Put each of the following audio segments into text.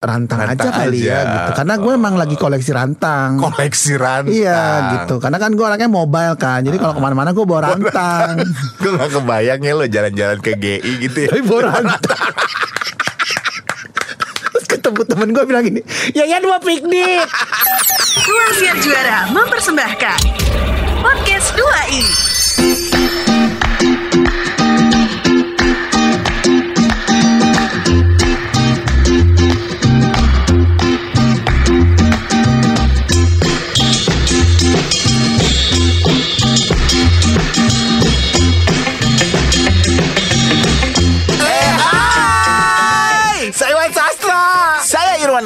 rantang, Rantang aja kali ya gitu. Karena gue emang lagi koleksi rantang. Koleksi rantang. Iya gitu. Karena kan gue orangnya mobile kan. Jadi kalau ke mana-mana gue bawa rantang. Gue gak kebayang ya lo jalan-jalan ke GI gitu ya. Tapi bawa rantang. Ketemu temen gue bilang gini, ya ya dua piknik. Ruang Siar Juara mempersembahkan Podcast 2i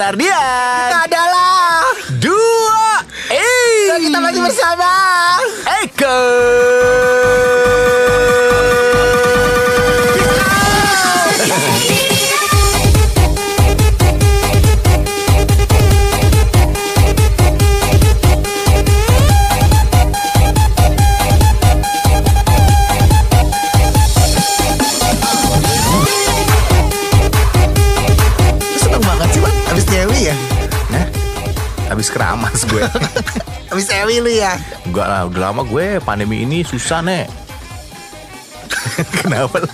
Ardian. Kita adalah Dua. Eh. dan kita masih bersama. Eko. Gue. Abis nyewi lu ya. Enggak lah, udah lama gue pandemi ini susah nek. Kenapa lo?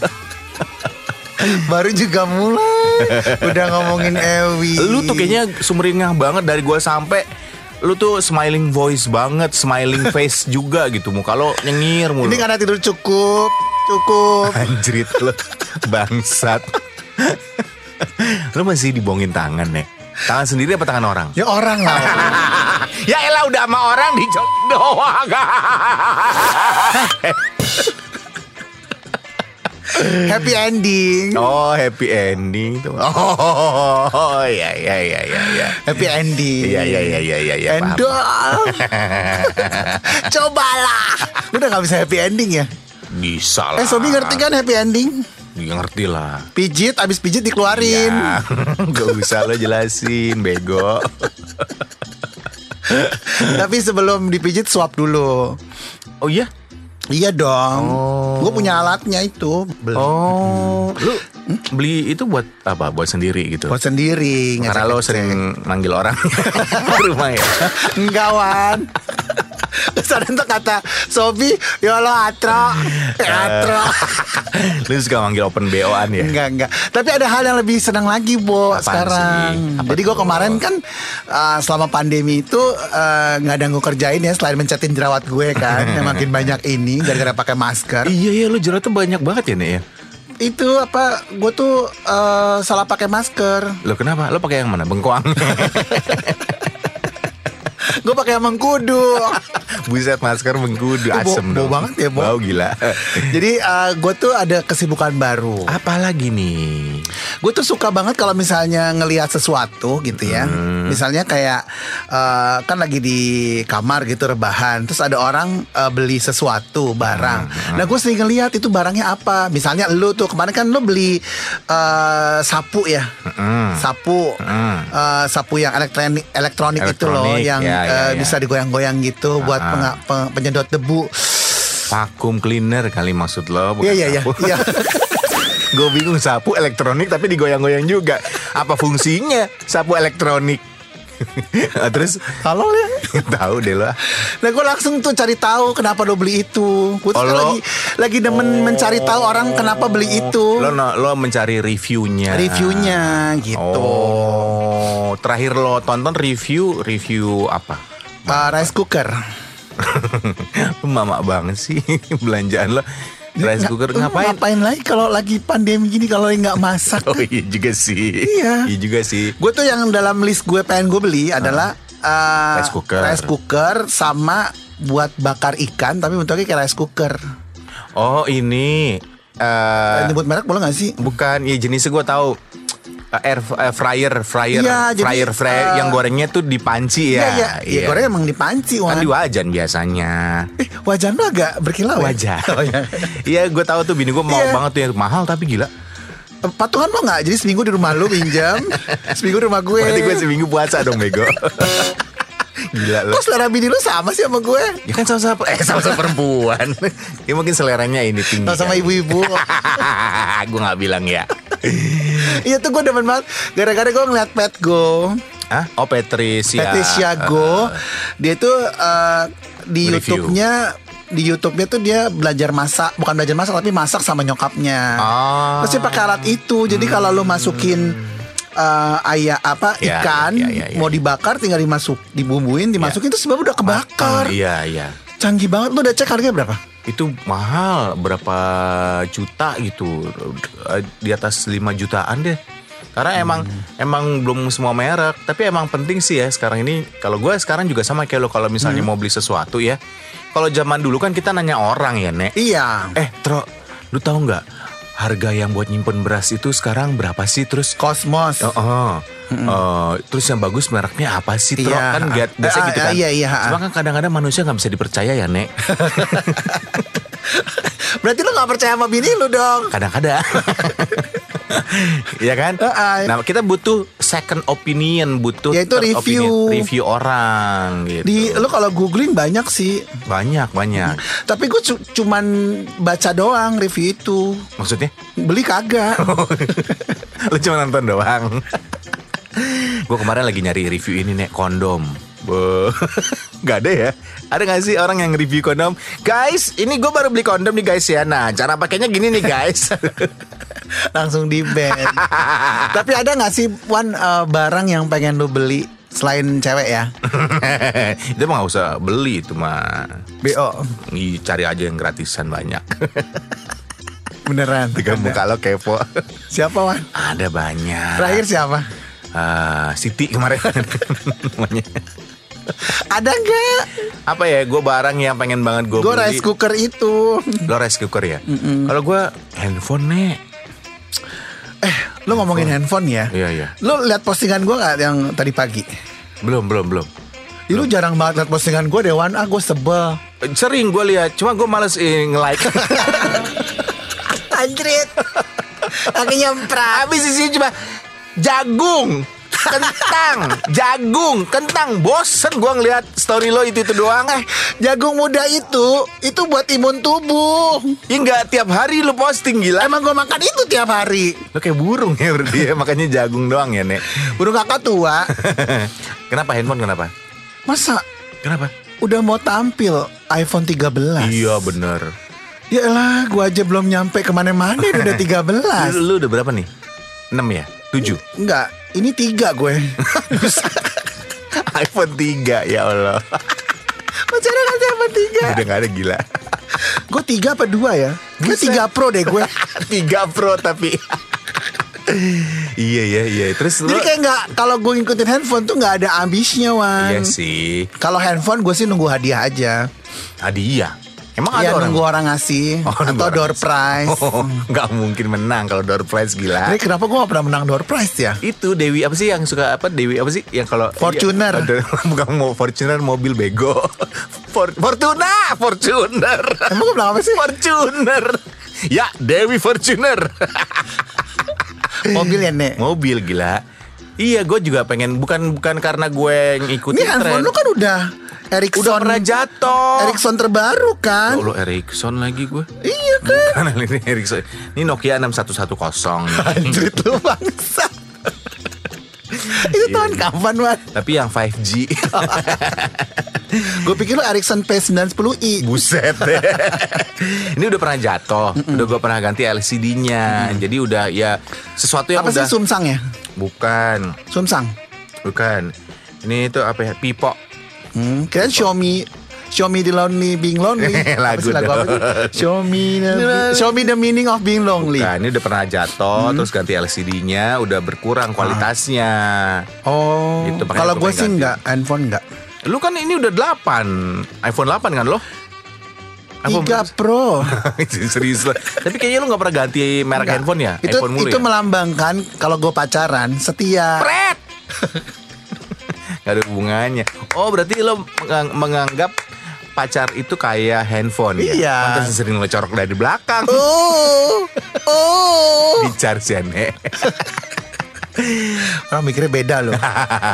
Baru juga mulai. Udah ngomongin Ewi. Lu tuh kayaknya sumringah banget dari gue sampai lu tuh smiling voice banget, smiling face juga gitu. Muka lo nyengir mulu. Ini karena tidur cukup, cukup. Anjrit lo Bangsat Lo masih dibohongin tangan nih Tangan sendiri apa tangan orang? Ya orang lah. ya elah udah sama orang dicok doang Happy ending. Oh happy ending tuh Oh iya iya iya iya iya Happy ending. Iya iya iya iya iya ya, paham. Endol. Cobalah. Udah gak bisa happy ending ya? Bisa lah Eh Sobi ngerti kan happy ending? Ya, ngerti lah Pijit, abis pijit dikeluarin. Ya, Gak usah lo jelasin Bego Tapi sebelum dipijit swab dulu. Oh iya? Iya dong. Gue punya alatnya itu. Beli. Oh Lu beli itu buat apa? Buat sendiri gitu? Buat sendiri. Karena lo sering manggil orang ke rumah ya. Enggak Wan Ada tuh kata Sobi Ya lo atro Atro Lu suka manggil open BO-an ya? Enggak enggak Tapi ada hal yang lebih senang lagi Bo Apaan Sekarang sih? Jadi gue kemarin kan uh, Selama pandemi itu uh, nggak ada yang gue kerjain ya Selain mencetin jerawat gue kan Yang makin banyak ini Gara-gara pakai masker Iya iya lu jerawat tuh banyak banget ya nih ya. Itu apa Gue tuh uh, Salah pakai masker Lo kenapa? Lo pakai yang mana? Bengkoang. Gue pakai mengkudu Buset masker mengkudu Bau- asem bau dong. banget ya, Bo. Bau gila. Jadi uh, gue tuh ada kesibukan baru Apa lagi nih? Gue tuh suka banget kalau misalnya ngelihat sesuatu gitu ya. Misalnya kayak eh, kan lagi di kamar gitu rebahan, terus ada orang eh, beli sesuatu barang. Nah gue sering ngelihat itu barangnya apa. Misalnya lu tuh kemarin kan lu beli eh, sapu ya, sapu, eh, sapu yang elektronik elektronik itu loh, yang ya, ya, eh, ya. bisa digoyang-goyang gitu buat Ah. penga- pe- penyedot debu. Vacuum cleaner kali maksud lo bukan Iya iya iya. Gue bingung sapu elektronik tapi digoyang-goyang juga. Apa fungsinya sapu elektronik? Terus Kalau ya. tahu deh lo. Nah gue langsung tuh cari tahu kenapa lo beli itu. Gue tuh Oh, lagi lagi demen mencari tahu orang kenapa beli itu. Lo no- lo mencari reviewnya. Reviewnya gitu. Oh, terakhir lo tonton review review apa? Uh, rice cooker. Mama banget sih belanjaan lo. Rice cooker ngapain? Ngapain lagi kalau lagi pandemi gini kalau nggak masak? Oh iya juga sih. Iya. Iya juga sih. Gue tuh yang dalam list gue pengen gue beli adalah uh, Rice cooker. rice cooker sama buat bakar ikan tapi bentuknya kayak rice cooker. Oh ini eh Nyebut merek boleh gak sih? bukan ya jenisnya gue tahu air eh, fryer fryer Iya, jadi, fryer fryer eh, yang gorengnya tuh di panci ya. Iya, iya. Ya, goreng emang di panci, Kan Wan. di wajan biasanya. Eh, wajan lu agak berkilau ya? Wajan. Oh, iya. Iya, gue tahu tuh bini gue mau Iya. banget tuh yang mahal tapi gila. Patungan mau nggak? Jadi seminggu di rumah lu pinjam, seminggu di rumah gue. Berarti gue seminggu puasa dong bego. Gila lo. Kok selera bini lu sama sih sama gue? Ya kan sama-sama eh sama-sama perempuan. ya mungkin seleranya ini tinggi. Sama-sama kali. ibu-ibu. gue nggak bilang ya. Iya tuh gue demen banget. Gara-gara gue ngeliat Pet Go. Hah? Oh Patricia. Patricia Go. Dia tuh eh, Di. Youtube-nya Di Youtube-nya tuh dia belajar masak. Bukan belajar masak Tapi masak sama nyokapnya. Ah. Terus dia pakai alat itu. Jadi kalau lu masukin eh, ayah apa Ya, ikan ya, ya, ya, mau dibakar tinggal dimasuk dibumbuin dimasukin terus sebab udah kebakar Ah, iya iya. canggih banget. Lu udah cek harganya berapa Itu mahal berapa juta gitu di atas 5 jutaan deh. Karena emang emang belum semua merek, tapi emang penting sih ya sekarang ini. Kalau gue sekarang juga sama kayak lo kalau misalnya mau beli sesuatu ya. Kalau zaman dulu kan kita nanya orang ya, Nek. iya Eh, Tro, lu tahu nggak harga yang buat nyimpen beras itu sekarang berapa sih? Terus Cosmos Oh, oh. Eh, terus yang bagus mereknya apa sih? Tro? Iya. Kan biasa Eh, gitu kan. iya, iya, Cuma kan kadang-kadang manusia nggak bisa dipercaya ya, Nek. berarti lu gak percaya sama bini lu dong Kadang-kadang. Iya kan? Eh. Nah, kita butuh second opinion, butuh Yaitu review. opinion, review orang gitu. di lu kalau googling banyak sih banyak, banyak. tapi gue cu- cuman baca doang review itu Maksudnya? beli kagak Lu cuma nonton doang. Gue kemarin lagi nyari review ini nek kondom. Gak ada ya? Ada gak sih orang yang review kondom? Guys ini gue baru beli kondom nih guys ya. Nah cara pakainya gini nih guys. Langsung di ban. Tapi ada nggak sih Wan eh, barang yang pengen lu beli selain cewek ya? Itu mah gak usah beli itu mah. Bo Cari aja yang gratisan banyak. Beneran? Tiga muka lo kepo. Siapa Wan? Ada banyak. Terakhir siapa Ah, Siti kemarin. Namanya. ada nggak? Apa ya gue barang yang pengen banget gue gue rice cooker itu. Lo rice cooker ya? Kalau gue handphone nek. Eh lu ngomongin handphone. ya? Iya iya. Lu lihat postingan gue nggak yang tadi pagi? Belum belum belum. Ih, lu jarang banget liat postingan gue Dewan. Ah gue sebel. Sering gue lihat, cuma gue males eh, nge-like. Anjrit. Kaki nyemprat. Habis di sini cuma jagung, kentang, jagung, kentang. Bosen gue ngeliat story lo itu itu doang. Eh, Jagung muda itu Itu buat imun tubuh ya nggak tiap hari lo posting gila. Emang gue makan itu tiap hari Lo kayak burung ya berarti ya, makanya jagung doang ya nek. Burung kakak tua kenapa handphone kenapa? Masa Kenapa? udah mau tampil iPhone 13 Iya bener. Ya elah gue aja belum nyampe ke mana-mana udah 13 Lu, lu udah berapa nih? 6 ya? 7? Enggak Ini tiga gue iPhone 3 ya Allah. Masih ada nggak sih iPhone 3 Udah gak ada gila. Gue tiga apa dua ya Gue tiga pro deh gue 3 Pro tapi. iya iya iya. Terus Jadi lu kayak nggak Kalau gue ngikutin handphone tuh nggak ada ambisnya Wan Iya sih. Kalau handphone gue sih nunggu hadiah aja Hadiah. Emang Ya ada orang nunggu orang ngasih Oh, Atau orang door prize Oh, nggak mungkin menang kalau door prize gila. Jadi kenapa gue gak pernah menang door prize ya Itu Dewi apa sih yang suka apa Dewi apa sih yang kalau Fortuner. Iya, bukan mau Fortuner mobil bego. For, Fortuna, Fortuner. Emang gue bilang apa sih Fortuner. Ya, Dewi Fortuner. Mobil ya Nek mobil gila. Iya, gue juga pengen bukan bukan karena gue ngikutin Ini handphone tren. lu kan udah Ericsson udah pernah jatuh. Ericsson terbaru kan Oh, lu Ericsson lagi gue. Iya kan Karena ini Ericsson. Ini Nokia 6110. Anjrit lu bangsa Itu tahun kapan Wan Tapi yang 5G. Gue pikir lu Ericsson P910i Buset deh. Ini udah pernah jatuh, udah gue pernah ganti LCD-nya. Jadi udah ya sesuatu yang Apa sih udah Sumsang ya bukan, Sumsang bukan. Ini itu apa ya? Pipo. Hmm, Kirain Xiaomi Xiaomi the lonely being lonely Apa Lagu sih lagu apa sih? dong. Xiaomi the, Xiaomi the meaning of being lonely Nah, ini udah pernah jatuh, terus ganti LCD-nya, udah berkurang kualitasnya. Oh Gitu, Kalau gua gue sih enggak Handphone enggak Lu kan ini udah 8 iPhone 8 kan lo? iPhone 3 Pro Serius lah. Tapi kayaknya lu gak pernah ganti merek Enggak. handphone ya? Itu iPhone mulu itu ya? melambangkan kalau gue pacaran setia. Pret! Gak ada hubungannya. Oh berarti lo mengang- menganggap pacar itu kayak handphone ya? Iya. Pantas sering lo corok dari belakang. Oh, oh. Di charge ya, Nek. Orang mikirnya beda loh.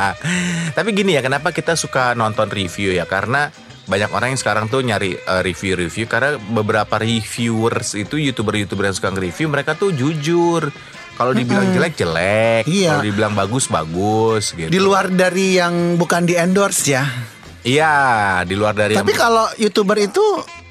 Tapi gini ya, kenapa kita suka nonton review ya? Karena banyak orang yang sekarang tuh nyari eh, review-review karena beberapa reviewers itu youtuber-youtuber yang suka nge-review mereka tuh jujur Kalau dibilang jelek jelek, Iya. kalau dibilang bagus bagus gitu. Di luar dari yang bukan di endorse ya. Iya, di luar dari Tapi yang kalau youtuber itu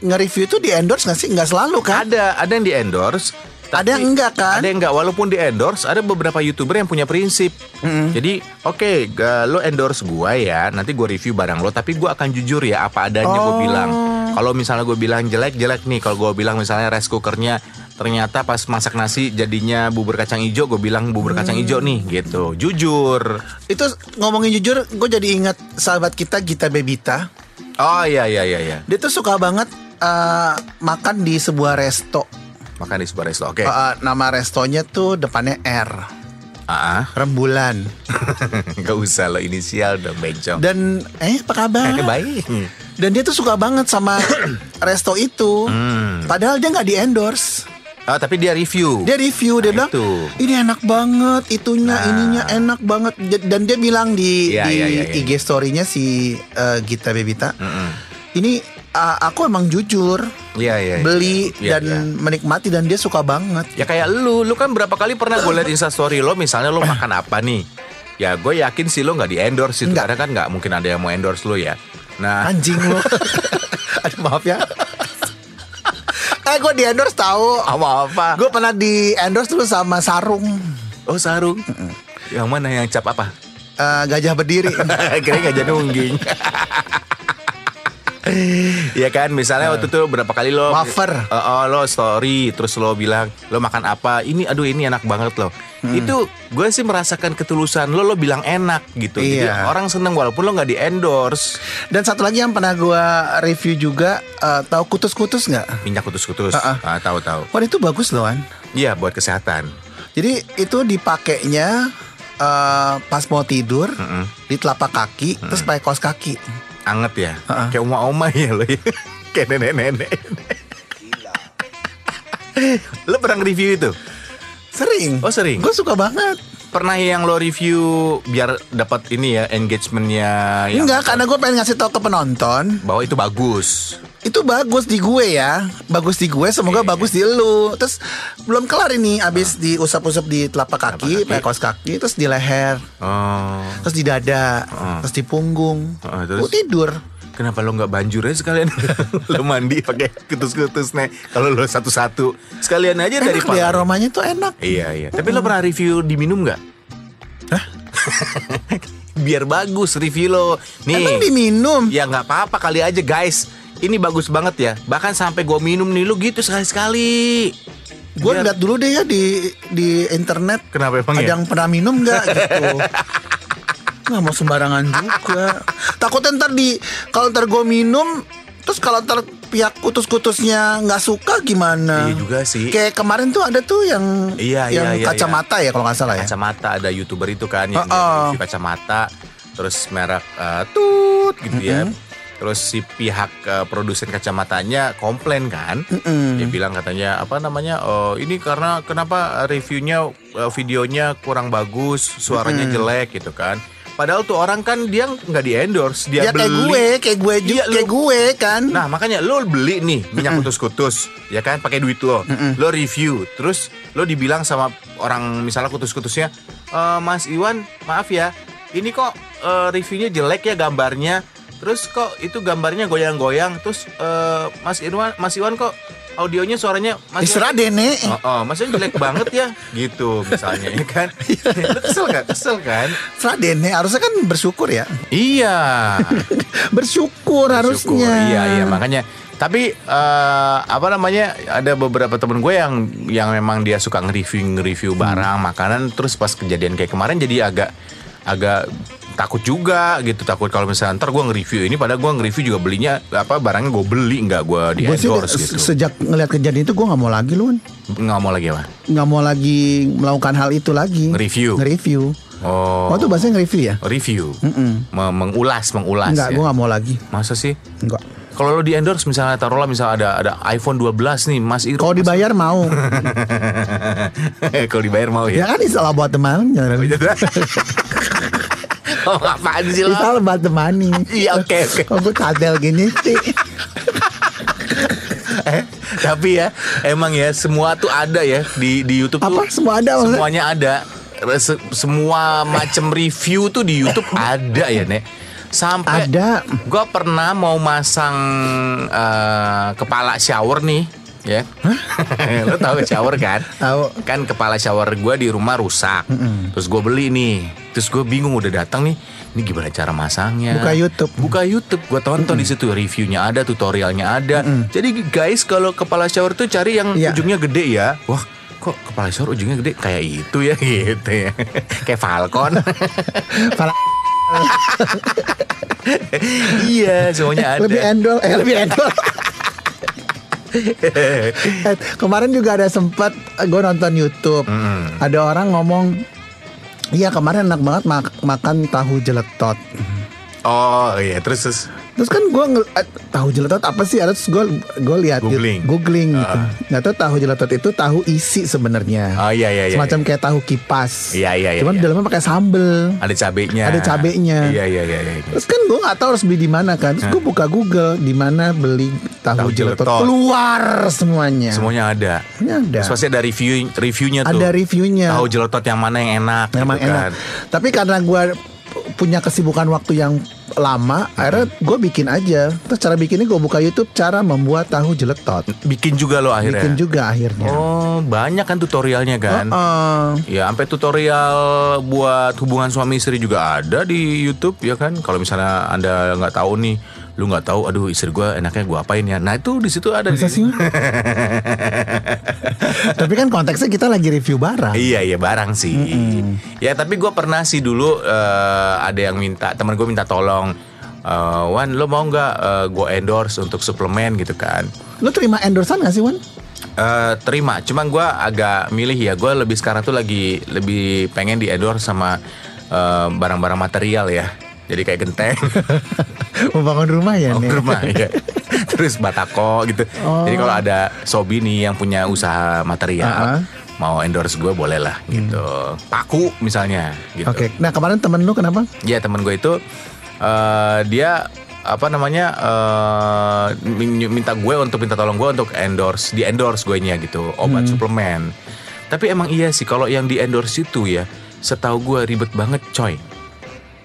nge-review itu di endorse nggak sih? Nggak selalu kan? ada ada yang di endorse, Ada yang enggak kan? Ada yang enggak walaupun di endorse ada beberapa youtuber yang punya prinsip. Jadi oke ga- lo endorse gua ya, nanti gua review barang lo, tapi gua akan jujur ya apa adanya gua Oh. bilang. Kalau misalnya gue bilang jelek jelek nih, kalau gue bilang misalnya rice cookernya ternyata pas masak nasi jadinya bubur kacang hijau, gue bilang bubur kacang hijau nih gitu. Jujur. Itu ngomongin jujur, gue jadi ingat sahabat kita Gita Bebita. Oh iya iya iya iya. Dia tuh suka banget eh, makan di sebuah resto. Makan di sebuah resto. Oke. Eh, nama restonya tuh depannya R. Ah, Rembulan. nggak usah lo inisial dong bencong. Dan eh apa kabar? Eh, baik. Dan dia tuh suka banget sama resto itu. Hmm. Padahal dia nggak di endorse. Oh, tapi dia review. Dia review, dia Nah, bilang itu. ini enak banget, itunya, Nah. ininya enak banget. Dan dia bilang di Iya, di iya, iya, iya. IG story-nya si eh, Gita Bebita, Mm-mm. ini ah, aku emang jujur Iya iya. iya. beli Iya, dan iya. menikmati dan dia suka banget. Ya kayak lu, lu kan berapa kali pernah gue liat instastory lo, misalnya lo makan apa nih? Ya gue yakin sih lo nggak di endorse itu, karena kan nggak mungkin ada yang mau endorse lo ya. Nah, Anjing lu. Aduh maaf ya. Eh gue di endorse tahu. apa apa? Gue pernah di endorse dulu sama Sarung Oh sarung. Yang mana yang cap apa? eh, gajah berdiri. Kira gak jadi ungging. Iya kan, misalnya waktu itu berapa kali lo Wafer. Eh, oh, lo story terus lo bilang lo makan apa? Ini aduh ini enak banget lo. Itu gue sih merasakan ketulusan lo lo bilang enak gitu. Jadi Iya. orang seneng walaupun lo nggak di endorse. Dan satu lagi yang pernah gue review juga, eh, tahu kutus-kutus nggak? Minyak kutus-kutus. Ah, Ah, tahu tahu. Wah itu bagus loh An. Iya buat kesehatan. Jadi itu dipakainya eh, pas mau tidur Mm-mm. di telapak kaki, terus pakai kaos kaki. Anget ya. Ah. Kayak oma-oma ya lo ya. Kayak nenek-nenek. lo pernah review itu? Sering. Oh, sering? Gue suka banget. Pernah yang lo review biar dapat ini ya engagementnya Enggak, karena gue pengen ngasih tau ke penonton bahwa itu bagus. itu bagus di gue ya, bagus di gue. Semoga Iya, bagus di lu. Terus belum kelar ini, abis diusap-usap di telapak kaki, pakai kaos kaki, terus di leher, Oh, terus di dada, Ah. terus di punggung. Ah, terus? Gua tidur. Kenapa lo nggak banjur aja sekalian lo mandi pakai kutus-kutus nih? Kalau lo satu-satu sekalian aja dari Enak deh aromanya tuh enak. Iya iya. Tapi lo pernah review diminum nggak? Hah? Biar bagus review lo. Nih. Emang diminum? Ya nggak apa-apa kali aja guys. Ini bagus banget ya. Bahkan sampai gue minum nih lu gitu sekali-sekali. Gue lihat dulu deh ya di di internet. Kenapa emang Ada ya? yang pernah minum nggak gitu? Nggak mau sembarangan juga. Takutnya ntar di kalau ntar gue minum, terus kalau ntar pihak kutus-kutusnya nggak suka gimana? Iya juga sih. Kayak kemarin tuh ada tuh yang Iya, yang iya, iya, kacamata ya kalau nggak salah ya. Kacamata ada youtuber itu kan yang Oh, oh. kacamata. Terus merek eh, tut gitu ya. Terus si pihak eh, produsen kacamatanya komplain kan. Mm-mm. Dia bilang katanya apa namanya? Oh, ini karena kenapa reviewnya eh, videonya kurang bagus, suaranya jelek gitu kan. Padahal tuh orang kan dia nggak di endorse, dia Ya kayak beli. gue, kayak gue juga, lu- kayak gue kan. Nah makanya lo beli nih minyak kutus-kutus ya kan? Pakai duit lo, lo review, terus lo dibilang sama orang misalnya kutus-kutusnya, "Eh, Mas Iwan maaf ya, ini kok eh, reviewnya jelek ya gambarnya, terus kok itu gambarnya goyang-goyang, terus eh, Mas Iwan Mas Iwan kok audionya suaranya Mas Terserah deh nek. Oh, oh, maksudnya jelek banget ya, gitu misalnya ya kan? lo kesel gak? Kesel kan? Terserah deh nek. Harusnya kan bersyukur ya. Iya. bersyukur, Bersyukur. harusnya. Iya iya makanya. Tapi eh, apa namanya ada beberapa temen gue yang yang memang dia suka nge-review nge-review barang makanan terus pas kejadian kayak kemarin jadi agak agak takut juga gitu takut kalau misalnya ntar gue nge-review ini padahal gue nge-review juga belinya apa barangnya gue beli nggak gue di sih endorse se- gitu sejak ngelihat kejadian itu gue nggak mau lagi loh. nggak mau lagi apa nggak mau lagi melakukan hal itu lagi. Nge-review? Nge-review. oh Oh, itu bahasanya nge-review ya? review Mm-mm. Me- mengulas mengulas Enggak, ya. gue nggak mau lagi. masa sih Enggak. kalau lo di endorse misalnya taruhlah misalnya ada ada iPhone 12 nih Mas Iro Kalau dibayar mau. kalau dibayar mau ya ya kan istilah buat teman. Apaan sih lo? Istilah buat temani. Iya, oke, oke. Kalau gue kadel gini sih. Eh, Tapi ya emang ya semua tuh ada ya di di YouTube tuh. Apa? Semua ada maksudnya? Semuanya ada. Se- semua macam review tuh di YouTube ada ya, Nek. Sampai Ada. Gua pernah mau masang eh, kepala shower nih, ya. Lo tahu shower kan? Tahu. Kan kepala shower gua di rumah rusak. Terus gue beli nih. Terus gue bingung udah datang nih. Ini gimana cara masangnya? Buka YouTube. Buka YouTube. Gue tonton di situ reviewnya ada, tutorialnya ada. Jadi guys kalau kepala shower tuh cari yang Iya. ujungnya gede ya. Wah kok kepala shower ujungnya gede kayak itu ya gitu ya. kayak Falcon. Iya semuanya ada. lebih endol, eh lebih endol. Eh, kemarin juga ada sempat gue nonton YouTube. Ada orang ngomong, iya kemarin enak banget mak- makan tahu jeletot. Oh iya terus, terus Terus kan gue tahu jeletot apa sih? Ada terus gue gue lihat gitu, Googling. googling gitu. Nggak tahu tahu jeletot itu tahu isi sebenarnya. Oh iya iya iya. Semacam kayak tahu kipas. Iya, iya, iya, Cuman iya. dalamnya pakai sambel. ada cabenya. Ada cabenya. Iya iya iya. iya. Terus kan gue nggak tahu harus beli di mana kan. Terus gue buka Google di mana beli tahu, Tahu jeletot. Keluar semuanya. Semuanya ada. Semuanya ada. Terus pasti ada review reviewnya tuh. Ada reviewnya. Tahu jeletot yang mana yang enak. Memang gitu enak. kan. Tapi karena gue punya kesibukan waktu yang lama, akhirnya gue bikin aja. Terus cara bikinnya gue buka YouTube cara membuat tahu jeletot. Bikin juga lo akhirnya. Bikin juga akhirnya. Oh banyak kan tutorialnya kan. Heeh. Ya sampai tutorial buat hubungan suami istri juga ada di YouTube ya kan. Kalau misalnya anda nggak tahu nih, lu nggak tahu, aduh istri gue enaknya gue apain ya. Nah itu di situ ada. Masa di- sih? Tapi kan konteksnya kita lagi review barang. Iya iya barang sih. Ya tapi gue pernah sih dulu eh, ada yang minta teman gue minta tolong. eh, Wan lo mau nggak gue endorse untuk suplemen gitu kan? Lu terima endorsean gak sih Wan? Eh, terima, cuman gue agak milih ya. Gue lebih sekarang tuh lagi lebih pengen di endorse sama eh, barang-barang material ya. Jadi kayak genteng, Membangun rumah ya nih. rumah ya. Terus batako gitu. Oh. Jadi kalau ada Sobi nih yang punya usaha material, Ah. mau endorse gue boleh lah gitu. Paku misalnya gitu. Oke, nah kemarin temen lu kenapa? Ya teman gue itu eh, dia apa namanya min- minta gue untuk minta tolong gue untuk endorse di endorse gue nya gitu obat suplemen. Tapi emang iya sih kalau yang di endorse itu ya setahu gue ribet banget coy.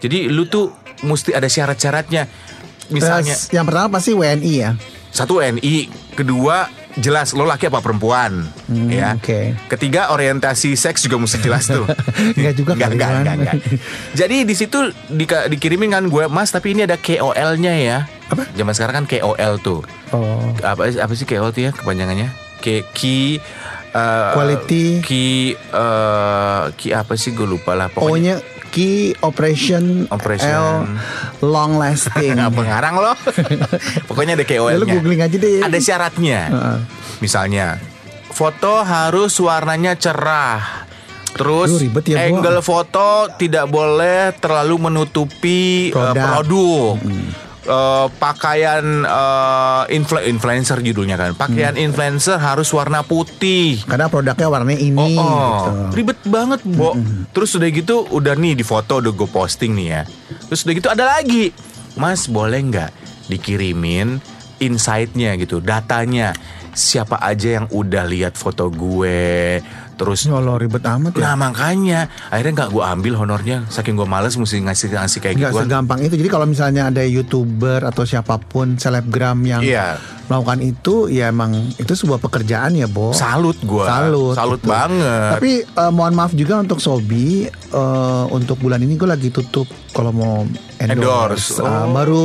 Jadi lu tuh mesti ada syarat-syaratnya. Misalnya Terus yang pertama pasti WNI ya. satu NI, kedua jelas lo laki apa perempuan, Hmm, ya. oke. Ketiga orientasi seks juga mesti jelas tuh. Enggak juga Enggak, enggak, enggak, enggak. Jadi di situ dika- dikirimin kan gue, Mas, tapi ini ada KOL-nya ya. Apa? Zaman sekarang kan KOL tuh. Oh. Apa apa sih KOL tuh ya kepanjangannya? K key eh, Quality. key eh, key apa sih gue lupa lah pokoknya. O-nya key operation, Operation. L long lasting. Nggak pengarang loh. Pokoknya ada Ya, KOL-nya. lu googling aja deh. Ada syaratnya. Misalnya, foto harus warnanya cerah. Terus Duh, ribet ya, angle foto tidak boleh terlalu menutupi eh, Produk. produk. Eh, pakaian eh, influ- influencer judulnya kan. Pakaian Hmm. influencer harus warna putih. Karena produknya warnanya ini Oh, oh. gitu. ribet banget, Bo. Terus udah gitu, udah nih di foto udah gue posting nih ya. Terus udah gitu ada lagi, Mas boleh nggak dikirimin insight-nya gitu, datanya siapa aja yang udah lihat foto gue, terus Allah ribet amat ya. Nah makanya akhirnya nggak gue ambil honornya saking gue males mesti ngasih ngasih kayak gitu segampang itu. Jadi kalau misalnya ada youtuber atau siapa pun selebgram yang Iya. melakukan itu, ya emang itu sebuah pekerjaan ya, Bo. salut gue Salut, salut gitu. banget Tapi eh, mohon maaf juga untuk Sobi eh, untuk bulan ini gue lagi tutup kalau mau endorse. Endorse. Eh, Oh. baru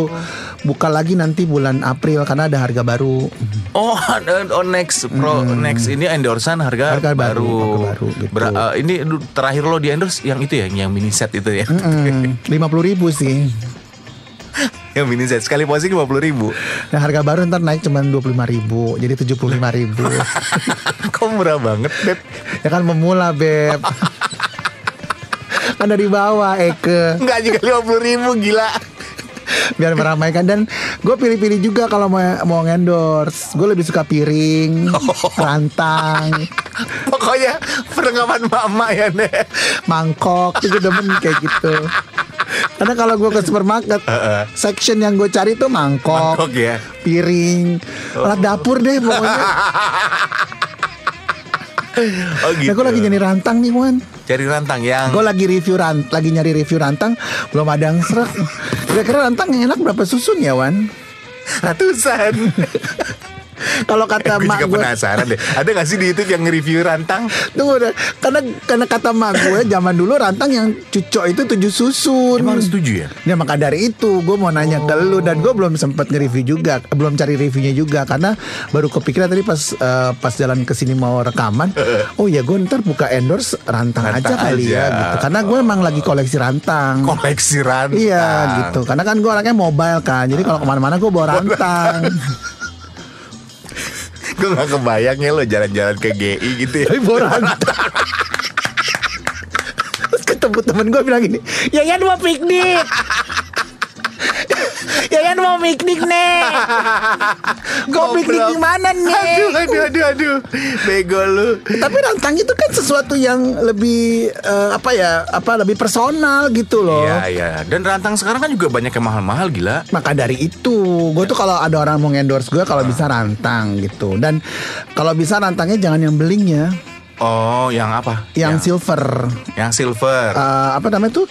buka lagi nanti bulan April karena ada harga baru. Oh, oh next pro next ini endorsean harga, Harga baru, baru. harga baru, gitu. Ber- eh, ini terakhir lo di endorse yang itu ya, yang mini set itu ya. Lima puluh ribu sih. yang mini set sekali posting lima puluh ribu. Nah harga baru ntar naik cuma dua puluh lima ribu, jadi tujuh puluh lima ribu. Kok murah banget, Beb? ya kan memula beb. kan dari bawah Eke Enggak juga lima puluh ribu, gila. Biar meramaikan dan gue pilih-pilih juga kalau mau mau endorse gue lebih suka piring rantang Pokoknya perlengkapan mama ya, Nek. mangkok itu demen kayak gitu Karena kalau gue ke supermarket, section yang gue cari tuh mangkok, Mangkok ya. piring, alat dapur deh pokoknya. Oh Nah, gitu. gue lagi nyari rantang nih, Wan. Cari rantang yang Gue lagi review rant, lagi nyari review rantang, belum ada yang serak. Kira-kira rantang yang enak berapa susun ya, Wan? ratusan. Kalau kata gue mak juga gue, penasaran deh. Ada gak sih di YouTube yang nge-review rantang? tunggu deh, karena karena kata mak gue zaman dulu rantang yang cucok itu tujuh susun. Emang setuju ya? Ya maka dari itu gue mau nanya ke lu dan gue belum sempat nge-review juga, belum cari reviewnya juga karena baru kepikiran tadi pas eh, pas jalan ke sini mau rekaman. Oh ya gue ntar buka endorse rantang, Rantang aja kali aja. ya gitu. Karena gue emang lagi koleksi rantang. Koleksi rantang. Iya gitu. Karena kan gue orangnya mobile kan. Jadi kalau ke mana-mana gue bawa rantang. Gue gak kebayang ya lo jalan-jalan ke GI gitu ya. Tapi. Terus ketemu temen gue bilang gini, Yayan mau piknik. Yayan mau piknik nih. Piknik di mana nih? Aduh, aduh, aduh, aduh. Bego lu. Tapi rantang itu kan sesuatu yang lebih eh, apa ya? Apa lebih personal gitu loh. Iya, iya. Dan rantang sekarang kan juga banyak yang mahal-mahal gila. Maka dari itu, gue tuh kalau ada orang mau endorse gue kalau bisa rantang gitu. Dan kalau bisa rantangnya jangan yang belingnya, Oh, yang apa? yang silver. yang silver. Eh, apa namanya tuh?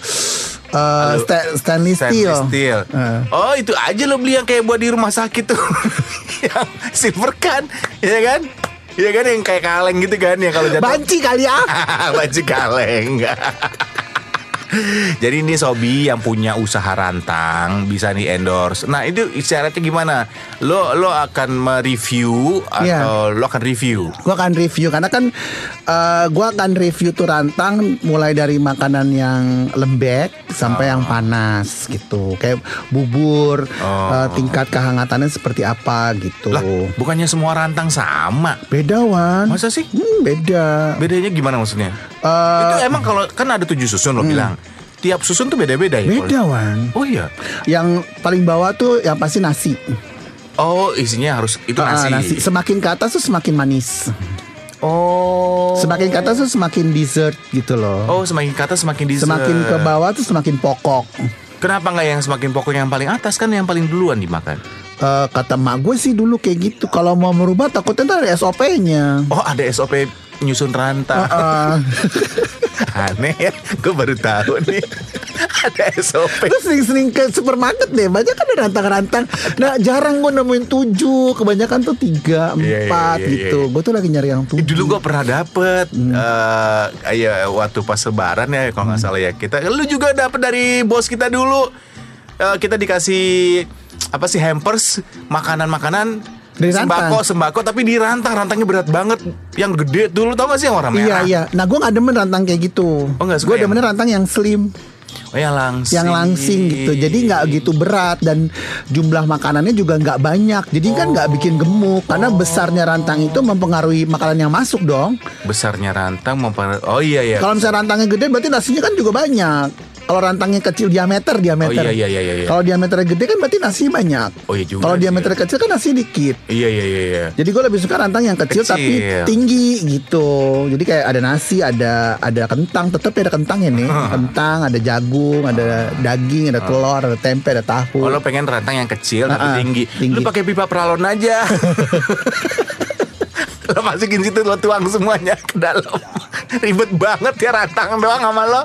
Eh, Aduh, sta- stainless steel. Stainless steel. Eh. Oh itu aja lo beli yang kayak buat di rumah sakit tuh Yang silver kan Iya kan Iya kan yang kayak kaleng gitu kan ya kalau jatuh Banci kali ya. Baju kaleng Jadi ini Sobi yang punya usaha rantang bisa nih endorse. Nah itu isyaratnya gimana? Lo lo akan mereview atau lo akan review? Gue akan review karena kan eh gue akan review tuh rantang mulai dari makanan yang lembek sampai yang panas gitu, kayak bubur, Oh. eh, tingkat kehangatannya seperti apa gitu. Lah bukannya semua rantang sama? Beda wan. Masa sih? Hmm, beda. Bedanya gimana maksudnya? Eh, itu emang kalau kan ada tujuh susun lo bilang. Tiap susun tuh beda-beda ya? beda wan. Oh iya. Yang paling bawah tuh yang pasti nasi. Oh isinya harus itu Ah, nasi. Semakin ke atas tuh semakin manis. Oh. Semakin ke atas tuh semakin dessert gitu loh. Oh semakin ke atas semakin dessert. Semakin ke bawah tuh semakin pokok. Kenapa nggak yang semakin pokok yang paling atas kan yang paling duluan dimakan? Eh, kata mak gue sih dulu kayak gitu. Kalau mau merubah takutnya ntar ada SOP-nya. Oh ada SOP nyusun rantang. Ah, Aneh ya, gue baru tahu nih ada SOP. Gue sering-sering ke supermarket deh Banyak kan ada rantang-rantang Nah jarang gue nemuin tujuh Kebanyakan tuh tiga, Iya, iya, empat iya, gitu iya. Gue tuh lagi nyari yang Eh, tujuh Dulu gue pernah dapet eh ya waktu pas lebaran ya kalau nggak salah ya kita. Lu juga dapet dari bos kita dulu. Eh, kita dikasih apa sih hampers makanan-makanan Sembako sembako tapi di rantang rantangnya berat banget. Yang gede dulu tau gak sih yang warna Iya merah? iya. Nah gue gak demen rantang kayak gitu. Oh, suka Gue yang- demen rantang yang slim. Oh yang langsing. Yang langsing gitu. Jadi gak gitu berat Dan jumlah makanannya juga gak banyak. Jadi kan gak bikin gemuk. Karena besarnya rantang itu mempengaruhi makanan yang masuk dong. Besarnya rantang mempengaruhi oh iya iya. Kalau misalnya rantangnya gede berarti nasinya kan juga banyak kalau rantangnya kecil diameter diameter. Oh, iya, iya, iya, iya. Kalau diameternya gede kan berarti nasi banyak. Oh, iya juga Kalau sih, diameternya kecil kan nasi dikit. iya iya iya iya Jadi gue lebih suka rantang yang kecil, tapi Kecil. tinggi gitu. Jadi kayak ada nasi, ada ada kentang, tetap ada kentang ya nih. Kentang, ada jagung, ada daging, ada telur, ada tempe, ada tahu. Oh lo pengen rantang yang kecil tapi Ah, ah, tinggi. tinggi. Lu pakai pipa peralon aja. lo masukin situ lo tuang semuanya ke dalam. Ribet banget ya rantang doang sama lo.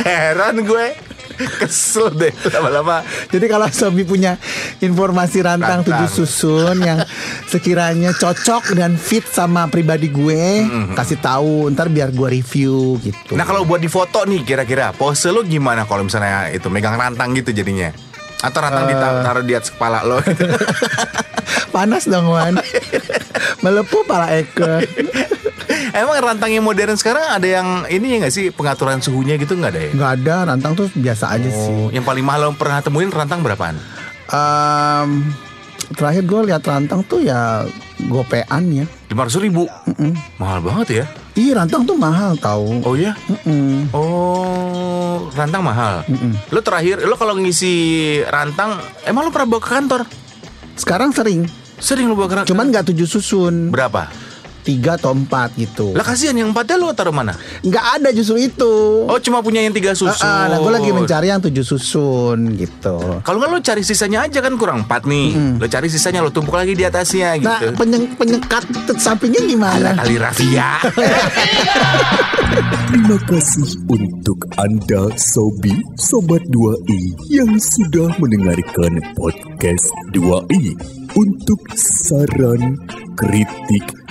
Heran gue. Kesel deh lama-lama. Jadi kalau Sobi punya informasi rantang, Rantang. tujuh susun yang sekiranya cocok dan fit sama pribadi gue, kasih tahu ntar biar gue review gitu. Nah kalau buat di foto nih kira-kira pose lo gimana kalau misalnya itu megang rantang gitu jadinya? Atau rantang ditaruh di atas kepala lo? Panas dong Wan Melepuh pala Eke Emang rantang yang modern sekarang ada yang ini ya nggak sih pengaturan suhunya gitu nggak ada ya? Nggak ada rantang tuh biasa aja sih Oh, yang paling mahal lo pernah temuin rantang berapaan? Em, Terakhir gue lihat rantang tuh ya gopean ya Lima ribu. Mahal banget ya? Ih rantang tuh mahal tahu Oh ya? Mm-mm. Oh, rantang mahal. Lo terakhir, lo kalau ngisi rantang, emang lo pernah bawa ke kantor? Sekarang sering Sering lo bawa ke kantor? Cuman nggak tujuh susun berapa? Tiga atau empat gitu. Lah kasihan yang empatnya lo taruh mana? Nggak ada justru itu. Oh cuma punya yang tiga susun. Ah, ah, nah, gue lagi mencari yang tujuh susun gitu. Kalau nggak lo cari sisanya aja kan kurang empat nih. Lo cari sisanya lo tumpuk lagi di atasnya Nah, gitu. penyeng- penyekat sampingnya gimana? Kali rafia. Terima kasih untuk Anda Sobi Sobat 2i yang sudah mendengarkan podcast 2i. Untuk saran, kritik,